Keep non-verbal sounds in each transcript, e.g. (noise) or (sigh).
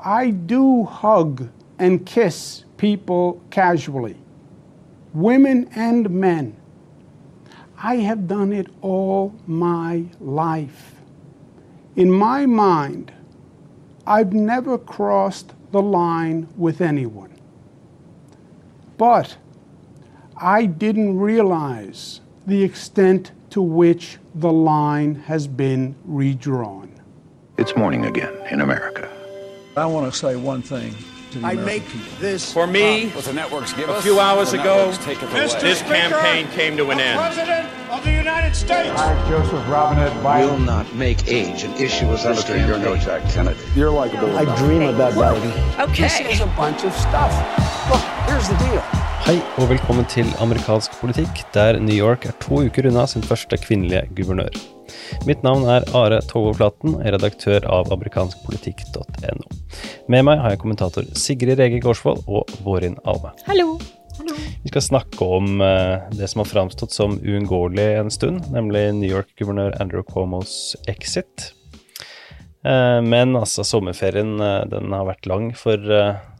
I do hug and kiss people casually, women and men. I have done it all my life. In my mind, I've never crossed the line with anyone. But I didn't realize the extent to which the line has been redrawn. It's morning again in America. I want to say one thing to the I American make people. this For me, what the networks give a us. few hours ago, networks take it away. this campaign came to an end. President of the United States. Joseph Robinette Biden. will not make age an issue as this Senator, you're no. Jack Kennedy. You're likable. I dream about Biden. This is a bunch of stuff. Look, here's the deal. Hei og velkommen til amerikansk politikk, der New York er to uker unna sin første kvinnelige guvernør. Mitt navn er Are Togvold-Flaten, er redaktør av amerikanskpolitikk.no. Med meg har jeg kommentator Sigrid Rege Gårdsvold og Vårin Alme. Hallo. Vi skal snakke om eh, det som har framstått som uunngåelig en stund, nemlig New York-guvernør Andrew Cuomos exit. Eh, men altså, sommerferien eh, den har vært lang for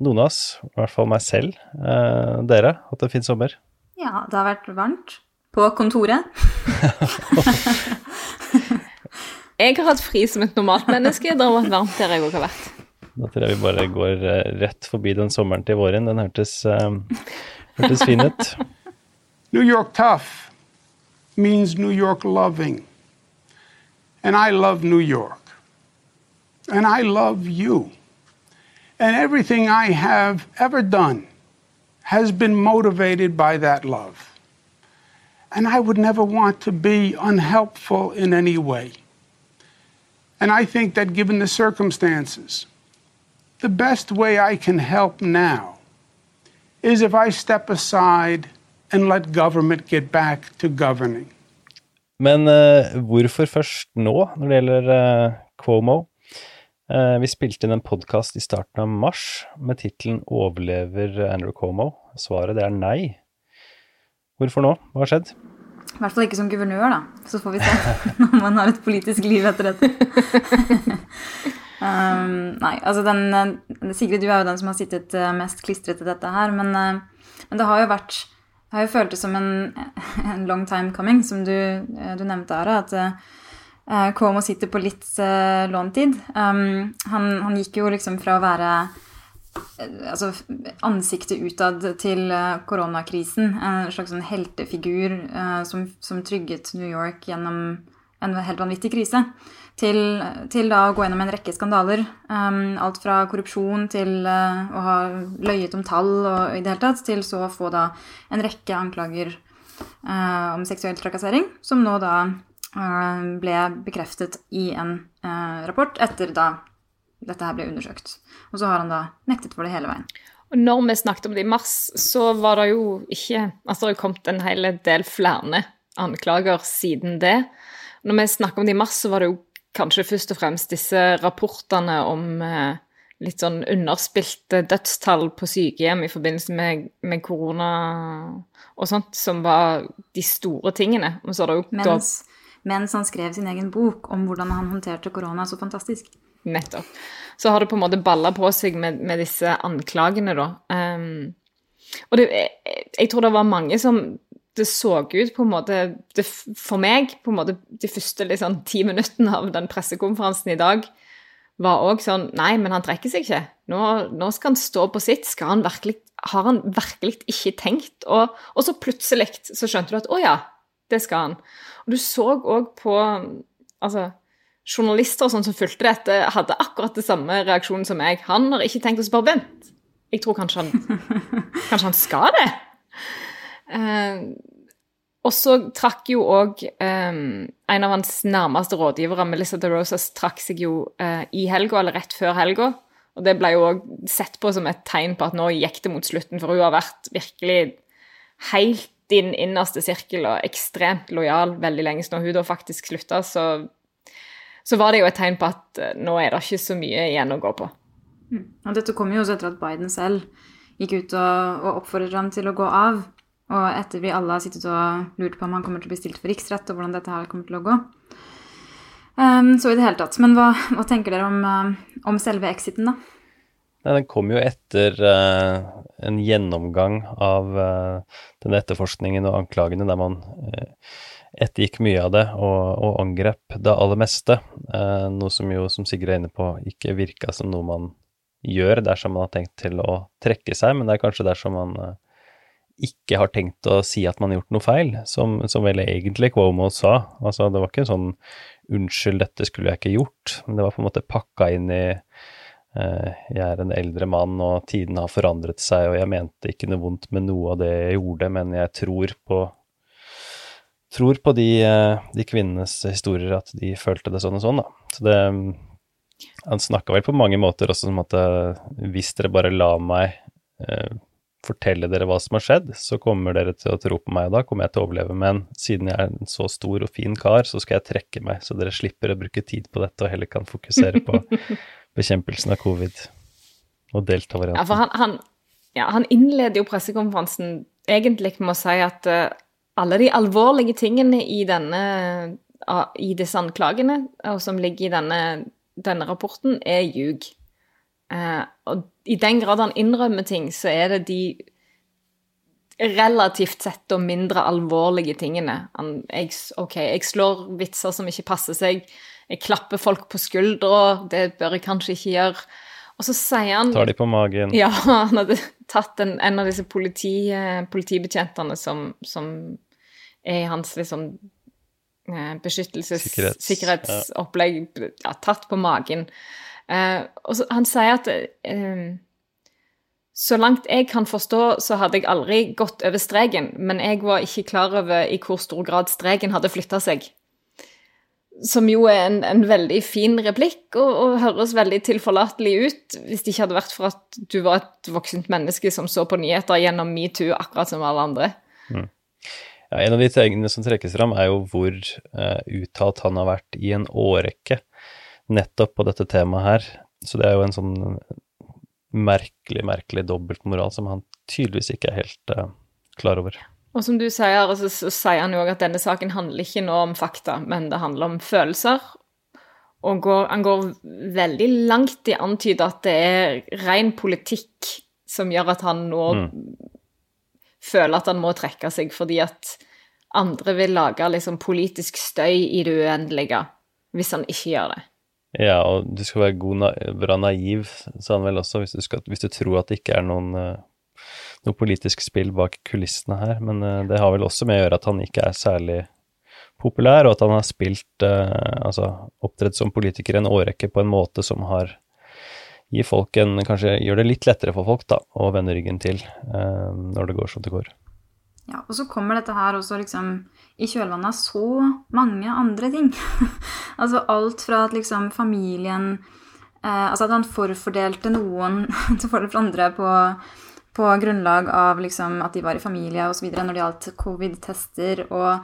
noen av oss, i hvert fall meg selv. Eh, dere, hatt en fin sommer? Ja, det har vært varmt. På kontoret. (laughs) jeg har hatt fri som et normalt menneske. Det har vært varmt der jeg òg har vært. Da tror jeg vi bare går eh, rett forbi den sommeren til våren. Den hørtes, um, hørtes fin ut. (laughs) New York tough means New York loving. And I love New York. And I love you. And everything I have ever done has been motivated by that love. And I would never want to be unhelpful in any way. And I think that given the circumstances, the best way I can help now is if I step aside and let government get back to governing. Men uh, hvorfor først nå, når det gjelder uh, Cuomo? Uh, vi spilte inn en podkast i starten av mars med tittelen 'Overlever Andrew Cuomo?' Svaret er nei. Hvorfor nå? Hva har skjedd? I hvert fall ikke som guvernør, da. Så får vi se (laughs) når man har et politisk liv etter dette. (laughs) um, nei, altså den eh, Sigrid, du er jo den som har sittet eh, mest klistret til dette her, men, eh, men det har jo vært Jeg har jo følt som en, (laughs) en long time coming, som du, du nevnte, Ara. At Cuomo sitter på litt uh, låntid. Um, han, han gikk jo liksom fra å være altså, ansiktet utad til eh, koronakrisen. En slags sånn heltefigur eh, som, som trygget New York gjennom en helt vanvittig krise. Til, til da å gå gjennom en rekke skandaler. Um, alt fra korrupsjon til uh, å ha løyet om tall og i det hele tatt, til så å få da en rekke anklager uh, om seksuell trakassering, som nå da uh, ble bekreftet i en rapport etter da dette her ble undersøkt. Og så har han da nektet for det hele veien. Og når vi snakket om det i mars, så var det jo ikke Altså, det har kommet en hel del flere anklager siden det. Når vi snakket om det i mars, så var det jo kanskje først og fremst disse rapportene om eh, litt sånn underspilte dødstall på sykehjem i forbindelse med, med korona og sånt, som var de store tingene. Jo Mens, mens han skrev sin egen bok om hvordan han håndterte korona så fantastisk. Nettopp. Så har det på en måte balla på seg med, med disse anklagene, da. Um, og det, jeg, jeg tror det var mange som Det så ut på en måte det, For meg, på en måte de første liksom, ti minuttene av den pressekonferansen i dag, var òg sånn Nei, men han trekker seg ikke. Nå, nå skal han stå på sitt. Skal han virkelig, har han virkelig ikke tenkt? Og, og så plutselig så skjønte du at å ja, det skal han. Og du så òg på Altså journalister og sånn som fulgte dette, hadde akkurat det samme reaksjonen som meg. Han har ikke tenkt å spørre vent. Jeg tror kanskje han, (laughs) kanskje han skal det. Eh, og så trakk jo òg eh, en av hans nærmeste rådgivere, Melissa de Rosas, trakk seg jo eh, i helga, eller rett før helga. Og det ble jo òg sett på som et tegn på at nå gikk det mot slutten, for hun har vært virkelig helt din innerste sirkel og ekstremt lojal veldig lenge. Så når hun da faktisk slutta, så, så var det jo et tegn på at eh, nå er det ikke så mye igjen å gå på. Og dette kom jo også etter at Biden selv gikk ut og, og oppfordret ham til å gå av. Og etter vi alle har sittet og lurt på om han kommer til å bli stilt for riksrett, og hvordan dette her kommer til å gå. Um, så i det hele tatt. Men hva, hva tenker dere om, uh, om selve exiten, da? Nei, Den kom jo etter uh, en gjennomgang av uh, den etterforskningen og anklagene der man uh, ettergikk mye av det og, og angrep det aller meste. noe som jo, som Sigrid er inne på, ikke virka som noe man gjør dersom man har tenkt til å trekke seg, men det er kanskje dersom man ikke har tenkt å si at man har gjort noe feil, som, som vel egentlig Cuomo sa. Altså, det var ikke en sånn 'unnskyld, dette skulle jeg ikke gjort', men det var på en måte pakka inn i Eh, jeg er en eldre mann, og tiden har forandret seg, og jeg mente ikke noe vondt med noe av det jeg gjorde, men jeg tror på tror på de, eh, de kvinnenes historier, at de følte det sånn og sånn, da. Så det Han snakka vel på mange måter også som at eh, hvis dere bare la meg eh, fortelle dere hva som har skjedd, så kommer dere til å tro på meg, og da kommer jeg til å overleve. Men siden jeg er en så stor og fin kar, så skal jeg trekke meg, så dere slipper å bruke tid på dette og heller kan fokusere på (laughs) bekjempelsen av covid og delta-varianten. Ja, for han, han, ja, han, innleder jo pressekonferansen egentlig med å si at uh, alle de alvorlige tingene i, denne, i disse anklagene, og som ligger i denne, denne rapporten, er ljug. Uh, og i den grad han innrømmer ting, så er det de relativt sett og mindre alvorlige tingene. Han, jeg, OK, jeg slår vitser som ikke passer seg jeg klapper folk på skuldra, det bør jeg kanskje ikke gjøre. Og så sier han Tar de på magen? Ja, (laughs) han hadde tatt en, en av disse politi, eh, politibetjentene som, som, er i hans liksom beskyttelsessikkerhetsopplegg beskyttelses... Sikkerhets. Ja. tatt på magen. Eh, og så, han sier at eh, så langt jeg kan forstå, så hadde jeg aldri gått over streken, men jeg var ikke klar over i hvor stor grad streken hadde flytta seg. Som jo er en, en veldig fin replikk, og, og, høres veldig tilforlatelig ut, hvis det ikke hadde vært for at du var et voksent menneske som så på nyheter gjennom metoo, akkurat som alle andre. Mm. Ja, en av de tingene som trekkes fram, er jo hvor uh, uttalt han har vært i en årrekke nettopp på dette temaet her. Så det er jo en sånn merkelig, merkelig dobbeltmoral som han tydeligvis ikke er helt uh, klar over. Og som du sier, så, så sier han jo òg at denne saken handler ikke nå om fakta, men det handler om følelser. Og går, han går veldig langt i å antyde at det er ren politikk som gjør at han nå mm. Føler at han må trekke seg, fordi at andre vil lage liksom politisk støy i det uendelige hvis han ikke gjør det. Ja, og du skal være god, bra naiv, sa han vel også, hvis du, skal, hvis du tror at det ikke er noen uh noe politisk spill bak kulissene her, men uh, det har vel også med å gjøre at han ikke er særlig populær, og at han har spilt uh, Altså opptredd som politiker en årrekke på en måte som har gir folk en Kanskje gjør det litt lettere for folk, da, å vende ryggen til eh, når det går som det går. Ja, og så kommer dette her også liksom i kjølvannet av så mange andre ting. (laughs) altså alt fra at liksom familien eh, Altså at han forfordelte noen (laughs) til fordel for andre på på grunnlag av liksom at de var i familie osv. når det gjaldt covid-tester og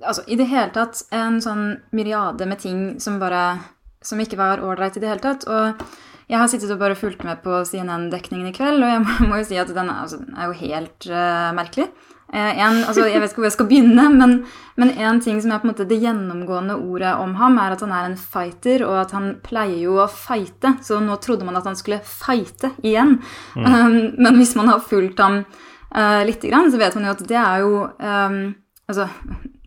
altså, I det hele tatt en sånn myriade med ting som bare som ikke var ålreit i det hele tatt. Og jeg har sittet og bare fulgt med på CNN-dekningen i kveld, og jeg må, (laughs) må jo si at den er, altså, den er jo helt uh, merkelig. Eh, en, altså, jeg vet ikke hvor jeg skal begynne, men, men en ting som er på en måte det gjennomgående ordet om ham, er at han er en fighter, og at han pleier jo å fighte. Så nå trodde man at han skulle fighte igjen. Mm. (laughs) Um, men hvis man har fulgt ham uh, lite grann, så vet man jo at det er jo um, Altså,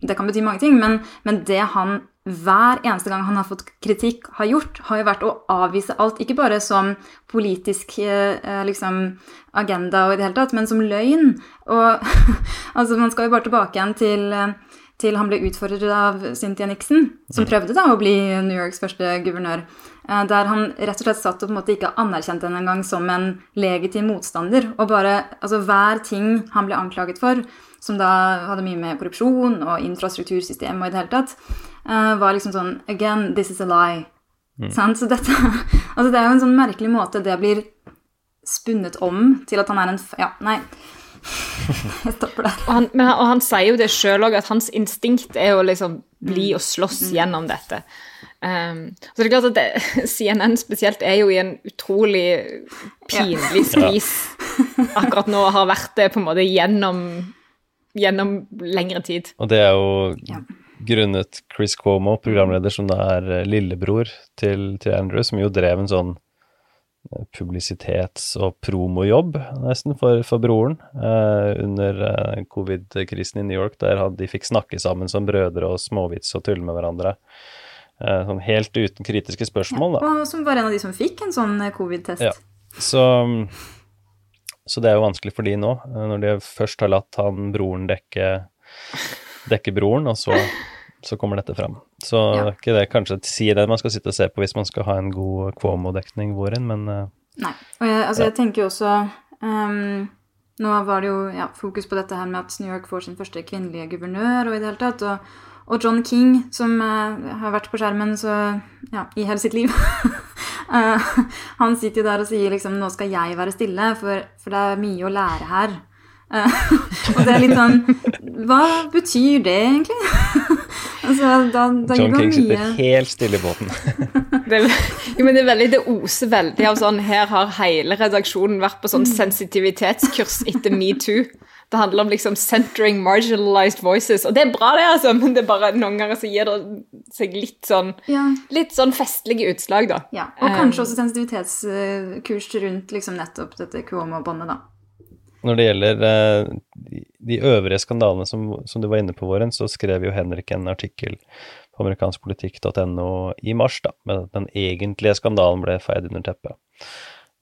det kan bety mange ting, men, men det han hver eneste gang han har fått kritikk, har gjort, har jo vært å avvise alt. Ikke bare som politisk eh, liksom, agenda og i det hele tatt, men som løgn. Og (laughs) altså, man skal jo bare tilbake igjen til, til han ble utfordret av Cynthia Nixon, som mm. prøvde da å bli New Yorks første guvernør. Eh, der han rett og slett satt og på en måte ikke anerkjente henne engang som en legitim motstander. Og bare altså hver ting han ble anklaget for, som da hadde mye med korrupsjon og infrastruktursystem og i det hele tatt, uh, var liksom sånn Again, this is a lie. Mm. Så dette (laughs) Altså, det er jo en sånn merkelig måte det blir spunnet om til at han er en Ja, nei. (laughs) Jeg stopper der. Og han, men, og han sier jo det sjøl òg, at hans instinkt er å liksom bli mm. og slåss mm. gjennom dette. Um, så det er klart at det, (laughs) CNN spesielt er jo i en utrolig pinlig skvis ja. akkurat nå, og har vært det på en måte gjennom, gjennom lengre tid. Og det er jo ja grunnet Chris Cuomo, programleder som da er eh, lillebror til, til, Andrew, som jo drev en sånn publisitets- og promojobb, nesten, for, for broren eh, under eh, covid-krisen i New York, der de fikk snakke sammen som brødre og småvits og tulle med hverandre. Eh, sånn helt uten kritiske spørsmål, da. Og som var en av de som fikk en sånn eh, covid-test. Ja. Så, så det er jo vanskelig for de nå, eh, når de først har latt han broren dekke, dekke broren, og så, så kommer dette fram. Så Ja. ikke det kanskje sier det man skal sitte og se på hvis man skal ha en god Cuomo-dekning våren, men eh, Nei. Og jeg, altså, jeg tenker jo også um, Nå var det jo ja, fokus på dette her med at New York får sin første kvinnelige guvernør og i det hele tatt. Og, og John King, som uh, har vært på skjermen så, ja, i hele sitt liv (laughs) eh, (laughs) Han sitter jo der og sier liksom 'Nå skal jeg være stille, for, for det er mye å lære her'. Eh, (laughs) og det er litt sånn Hva betyr det egentlig? (laughs) altså, da, da John King sitter helt stille i båten. Det, er- jo, men det er veldig, det oser veldig av sånn Her har hele redaksjonen vært på sånn sensitivitetskurs etter metoo. Det handler om liksom centering marginalized voices. Og det er bra, det, altså, men det er bare noen ganger så gir det seg litt sånn ja. Litt sånn festlige utslag, da. Ja, og kanskje også sensitivitetskurs rundt liksom nettopp dette Cuomo-båndet, da. Når det gjelder uh, de, de øvrige skandalene som, som du var inne på, Våren, så skrev jo Henrik en artikkel på amerikanskpolitikk.no i mars, da, med at den egentlige skandalen ble feid under teppet.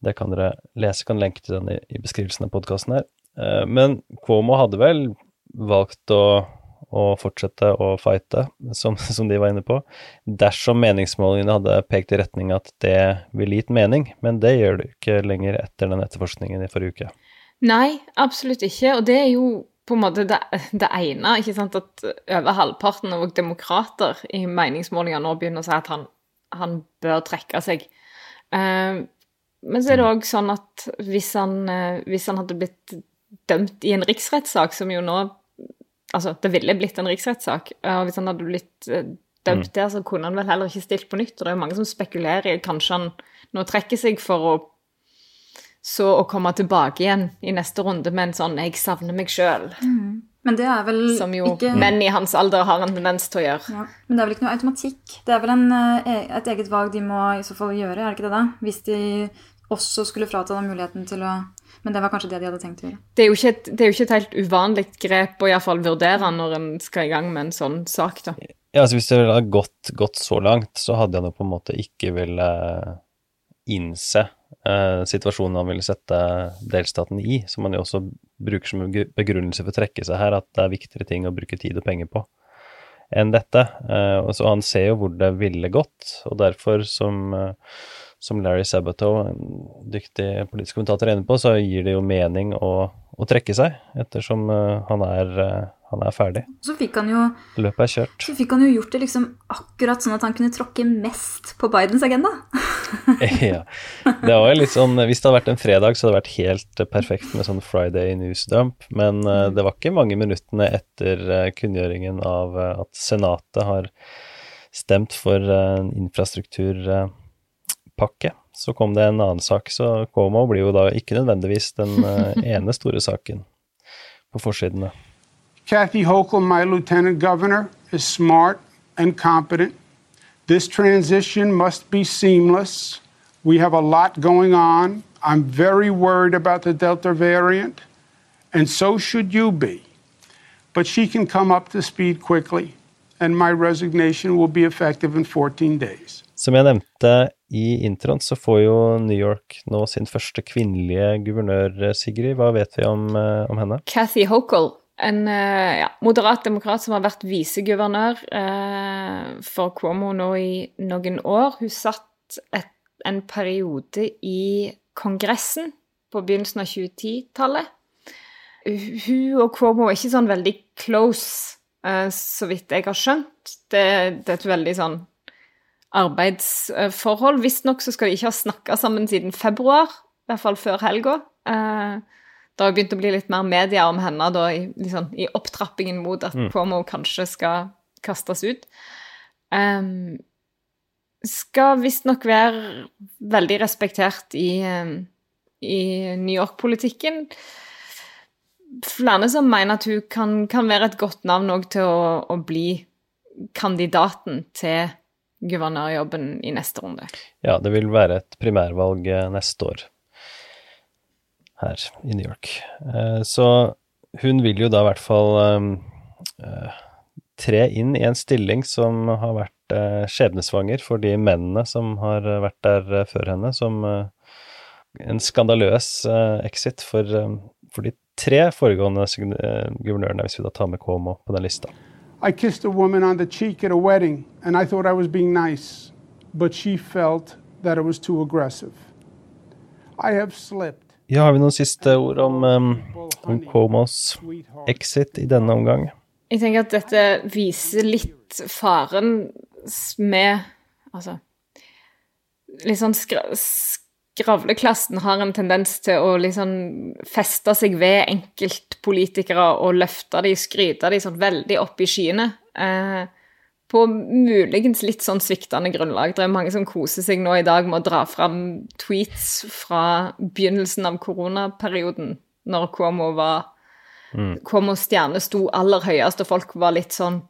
Det kan dere lese, kan lenke til den i, i beskrivelsen av podkasten her. Eh, men Cuomo hadde vel valgt å, å fortsette å fighte, som, (laughs) som de var inne på, dersom meningsmålingene hadde pekt i retning at det ville gitt mening, men det gjør det ikke lenger etter den etterforskningen i forrige uke. Nei, absolutt ikke. Og det er jo på en måte det, det ene. ikke sant, At over halvparten av demokrater i meningsmålinger nå begynner å si at han, han bør trekke seg. Uh, men så er det òg sånn at hvis han, eh, hvis han hadde blitt dømt i en riksrettssak, som jo nå Altså, det ville blitt en riksrettssak. Og hvis han hadde blitt eh, dømt der, så kunne han vel heller ikke stilt på nytt. Og det er jo mange som spekulerer i at kanskje han nå trekker seg for å så å komme tilbake igjen i neste runde med en sånn 'jeg savner meg sjøl', Men det er vel som jo ikke menn i hans alder har en tendens til å gjøre. ja, Men det er vel ikke noe automatikk. Det er vel en, eh, et eget valg de må i så fall gjøre, er det ikke det da? Hvis de også skulle frata dem muligheten til å Men det var kanskje det de hadde tenkt å gjøre. Det er jo ikke et, det er jo ikke et helt uvanlig grep å iallfall vurdere når en skal i gang med en sånn sak, da. Ja, altså Hvis det ville gått, gått så langt, så hadde han jo på en måte ikke ville innse eh, situasjonen han ville sette delstaten i, som han jo også bruker som begrunnelse for å trekke seg her, at det er viktigere ting å bruke tid og penger på enn dette. Eh, og så Han ser jo hvor det ville gått, og derfor, som, eh, som Larry Sabato, en dyktig politisk kommentator, er inne på, så gir det jo mening å, å trekke seg, ettersom eh, han, er, eh, han er ferdig. Så fikk han jo Løpet er kjørt. så fikk han jo gjort det liksom akkurat sånn at han kunne tråkke mest på Bidens agenda. (laughs) ja. Det var jo litt sånn Hvis det hadde vært en fredag, så hadde det vært helt perfekt med sånn Friday news dump, men eh, det var ikke mange minuttene etter kunngjøringen av at Senatet har stemt for eh, en så kom det en annen sak. Så Cuomo blir jo da ikke nødvendigvis den eh, (laughs) ene store saken på forsidene. Kathy Hochul, my lieutenant governor, is smart and competent. This transition must be seamless. We have a lot going on. I'm very worried about the Delta variant, and so should you be. But she can come up to speed quickly, and my resignation will be effective in 14 days. Som jeg nevnte i introen, så får jo New York nå sin første kvinnelige guvernør, eh, Sigrid. Hva vet vi om, eh, om henne? Cathy Hochul, en eh, ja, moderat demokrat som har vært viseguvernør eh, for Cuomo nå i noen år. Hun satt et, en periode i Kongressen på begynnelsen av 2010-tallet. Hun og Cuomo er ikke sånn veldig close, eh, så vidt jeg har skjønt. Det, det er et veldig sånn arbeidsforhold. Visstnok så skal de ikke ha snakka sammen siden februar, i hvert fall før helga. Eh, det har begynt å bli litt mer media om henne da, i, liksom, i opptrappingen mot at Mm. Cuomo kanskje skal kastes ut. Um, skal visstnok være veldig respektert i, i New York-politikken. Flere som mener at hun kan, kan være et godt navn òg til å, å bli kandidaten til guvernørjobben i neste runde. Ja, det vil være et primærvalg eh, neste år her i New York. Eh, så hun vil jo da i hvert fall eh, tre inn i en stilling som har vært skjebnesvanger for de mennene som har vært der før henne, som en skandaløs exit for, de tre foregående guvernørene, hvis vi da tar med Cuomo på den lista. I kissed a woman on the cheek at a wedding, and I thought I was being nice, but she felt that it was too aggressive. I have slipped. Ja, har vi noen siste ord om, um, om Cuomos exit i denne omgang? Jeg tenker at dette viser litt faren med Altså Litt sånn skra skravleklassen har en tendens til å liksom feste seg ved enkeltpolitikere og løfte de, skryte de sånn veldig opp i skyene. Eh, på muligens litt sånn sviktende grunnlag. Det er mange som koser seg nå i dag med å dra fram tweets fra begynnelsen av koronaperioden, når Cuomo var mm. Cuomos stjerne sto aller høyest, og folk var litt sånn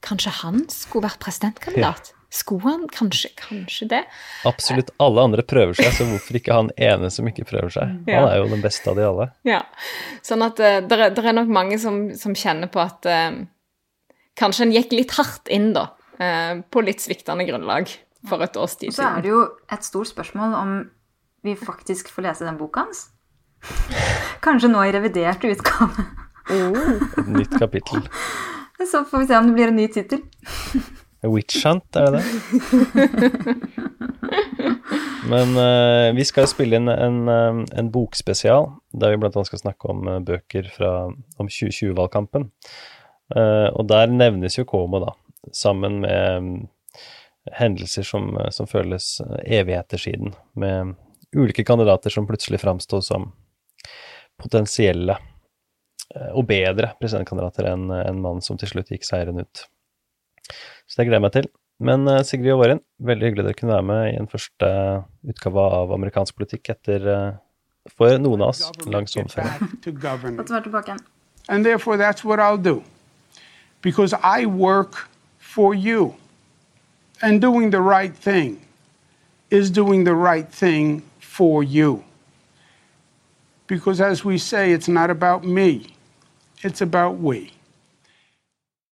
Kanskje han skulle vært presidentkandidat? Ja. Han kanskje, kanskje det? Absolutt alle andre prøver seg, så hvorfor ikke han ene som ikke prøver seg? Ja. Han er jo den beste av de alle. Ja, sånn at uh, det er, nok mange som, som kjenner på at uh, kanskje han gikk litt hardt inn, da, uh, på litt sviktende grunnlag for et års tid siden. Og så er det jo et stort spørsmål om vi faktisk får lese den boka hans. (laughs) Kanskje nå i revidert utgave. Oh. Et nytt kapittel. (laughs) Så får vi se om det blir en ny tittel. (laughs) Witch Hunt, er det det? (laughs) Men uh, vi skal spille inn en, um, en bokspesial, der vi bl.a. skal snakke om uh, bøker fra, om 2020-valgkampen. Uh, og der nevnes jo Komo, da, sammen med um, hendelser som, som, føles evigheter siden, med ulike kandidater som plutselig framsto som potensielle og bedre presidentkandidater enn en mannen som til slutt gikk seirende ut. Så det gleder jeg meg til. Men uh, Sigrid og Våren, veldig hyggelig dere kunne være med i en første utgave av amerikansk politikk etter uh, for noen av oss lang sommerferie. Godt å være tilbake igjen. And therefore that's what I'll do. Because I work for you. And doing the right thing is doing the right thing for you. Because as we say, it's not about me, it's about we.